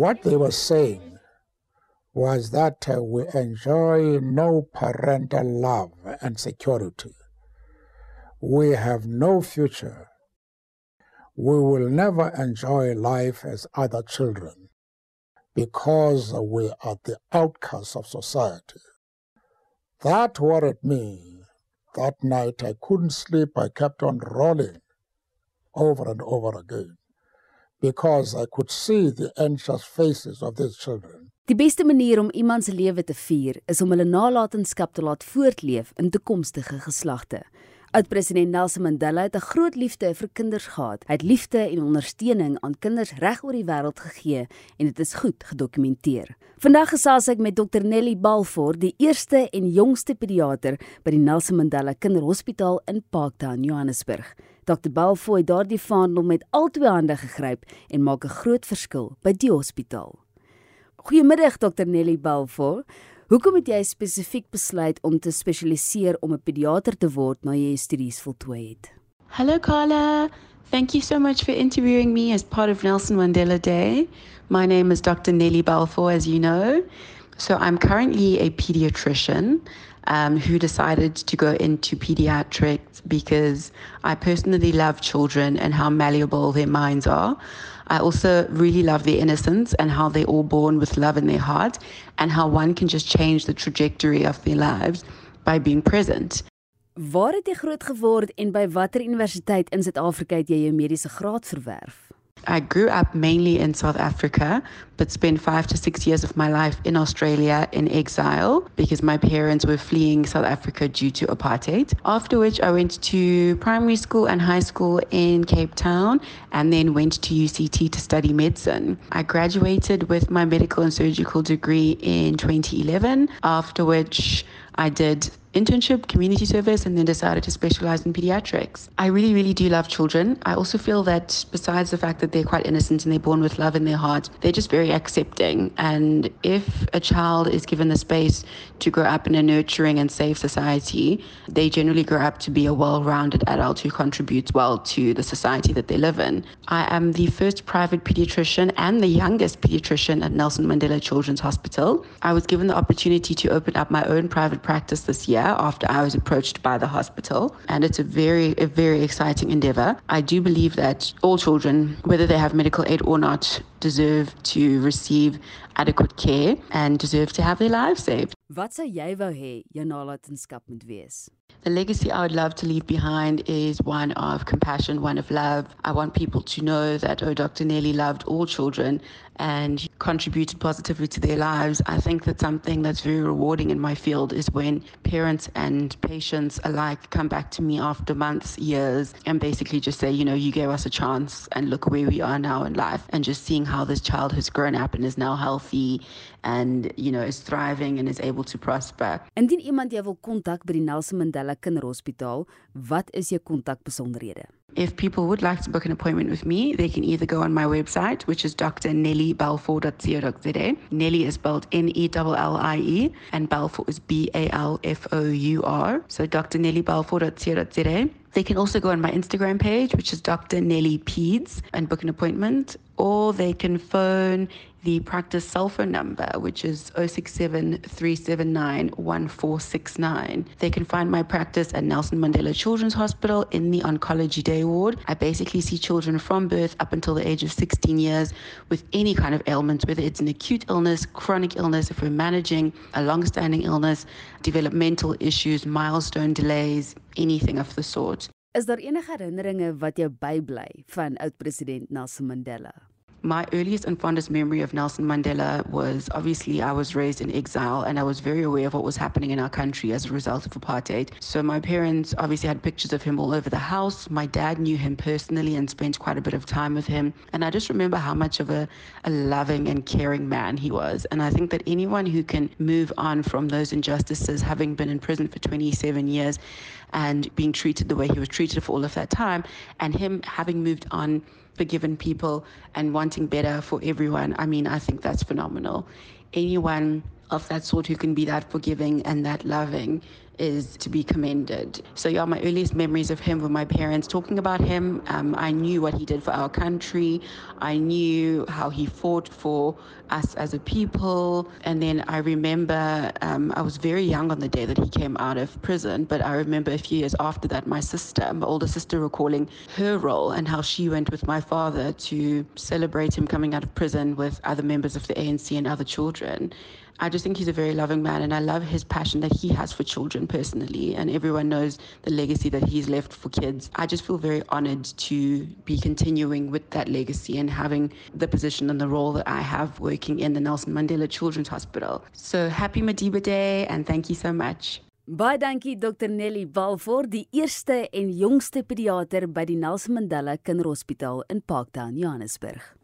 What they were saying was that uh, we enjoy no parental love and security. We have no future. We will never enjoy life as other children because we are the outcasts of society. That worried me. That night I couldn't sleep. I kept on rolling over and over again because I could see the anxious faces of these children. Die beste manier om iemand se lewe te vier is om hulle nalatenskap te laat voortleef in toekomstige geslagte. Oud-president Nelson Mandela het 'n groot liefde vir kinders gehad. Hy het liefde en ondersteuning aan kinders reg oor die wêreld gegee en dit is goed gedokumenteer. Vandag gesels ek met Dr Nelly Balfour, die eerste en jongste pediater by die Nelson Mandela Kinderhospitaal in Parktown, Johannesburg. Dr Balfour het daardie vaandel met albei hande gegryp en maak 'n groot verskil by die hospitaal. Goeiemiddag Dr Nelly Balfour. Hoekom het jy spesifiek besluit om te spesialiseer om 'n pediater te word na jy studies voltooi het? Hello Carla. Thank you so much for interviewing me as part of Nelson Mandela Day. My name is Dr. Nelly Balfour, as you know. So I'm currently a pediatrician um, who decided to go into pediatrics because I personally love children and how malleable their minds are. I also really love their innocence and how they're all born with love in their heart and how one can just change the trajectory of their lives by being present. Waar het jy groot geword en by watter universiteit in Suid-Afrika het jy jou mediese graad verwerf? I grew up mainly in South Africa, but spent five to six years of my life in Australia in exile because my parents were fleeing South Africa due to apartheid. After which, I went to primary school and high school in Cape Town and then went to UCT to study medicine. I graduated with my medical and surgical degree in 2011, after which, I did internship, community service, and then decided to specialize in pediatrics. I really, really do love children. I also feel that besides the fact that they're quite innocent and they're born with love in their heart, they're just very accepting. And if a child is given the space to grow up in a nurturing and safe society, they generally grow up to be a well rounded adult who contributes well to the society that they live in. I am the first private pediatrician and the youngest pediatrician at Nelson Mandela Children's Hospital. I was given the opportunity to open up my own private practice this year after I was approached by the hospital. And it's a very, a very exciting endeavor. I do believe that all children, whether they have medical aid or not, deserve to receive adequate care and deserve to have their lives saved. Wat sou jy wou hê moet wees? The legacy I would love to leave behind is one of compassion, one of love. I want people to know that, oh, Dr. Nellie loved all children and contributed positively to their lives. I think that something that's very rewarding in my field is when parents and patients alike come back to me after months, years, and basically just say, you know, you gave us a chance and look where we are now in life. And just seeing how this child has grown up and is now healthy and, you know, is thriving and is able to prosper. Indien iemand jou wil kontak by die Nelson Mandela Kinderhospitaal, wat is jou kontakbesonderhede? If people would like to book an appointment with me, they can either go on my website, which is drnelliebalfour.co.za. Nellie is spelled N-E-L-L-I-E, and Balfour is B-A-L-F-O-U-R. So drnelliebalfour.co.za. They can also go on my Instagram page, which is Dr. Nellie Peds, and book an appointment, or they can phone the practice cell phone number, which is 067 379 1469. They can find my practice at Nelson Mandela Children's Hospital in the Oncology Day Ward. I basically see children from birth up until the age of 16 years with any kind of ailment, whether it's an acute illness, chronic illness, if we're managing a long standing illness, developmental issues, milestone delays, anything of the sort. Is daar enige herinneringe wat jou bybly van oud-president Nelson Mandela? My earliest and fondest memory of Nelson Mandela was obviously I was raised in exile and I was very aware of what was happening in our country as a result of apartheid. So my parents obviously had pictures of him all over the house. My dad knew him personally and spent quite a bit of time with him. And I just remember how much of a, a loving and caring man he was. And I think that anyone who can move on from those injustices, having been in prison for 27 years and being treated the way he was treated for all of that time, and him having moved on forgiven people and wanting better for everyone, I mean, I think that's phenomenal. Anyone of that sort who can be that forgiving and that loving is to be commended. So, yeah, my earliest memories of him were my parents talking about him. Um, I knew what he did for our country, I knew how he fought for us as a people. And then I remember um, I was very young on the day that he came out of prison, but I remember a few years after that, my sister, my older sister, recalling her role and how she went with my father to celebrate him coming out of prison with other members of the ANC and other children. I just think he's a very loving man, and I love his passion that he has for children personally. And everyone knows the legacy that he's left for kids. I just feel very honored to be continuing with that legacy and having the position and the role that I have working in the Nelson Mandela Children's Hospital. So happy Madiba Day, and thank you so much. Baie dankie Dr Nellie Balfour, die eerste en jongste pediater by die Nelson Mandela Kinderhospitaal in Parktown, Johannesburg.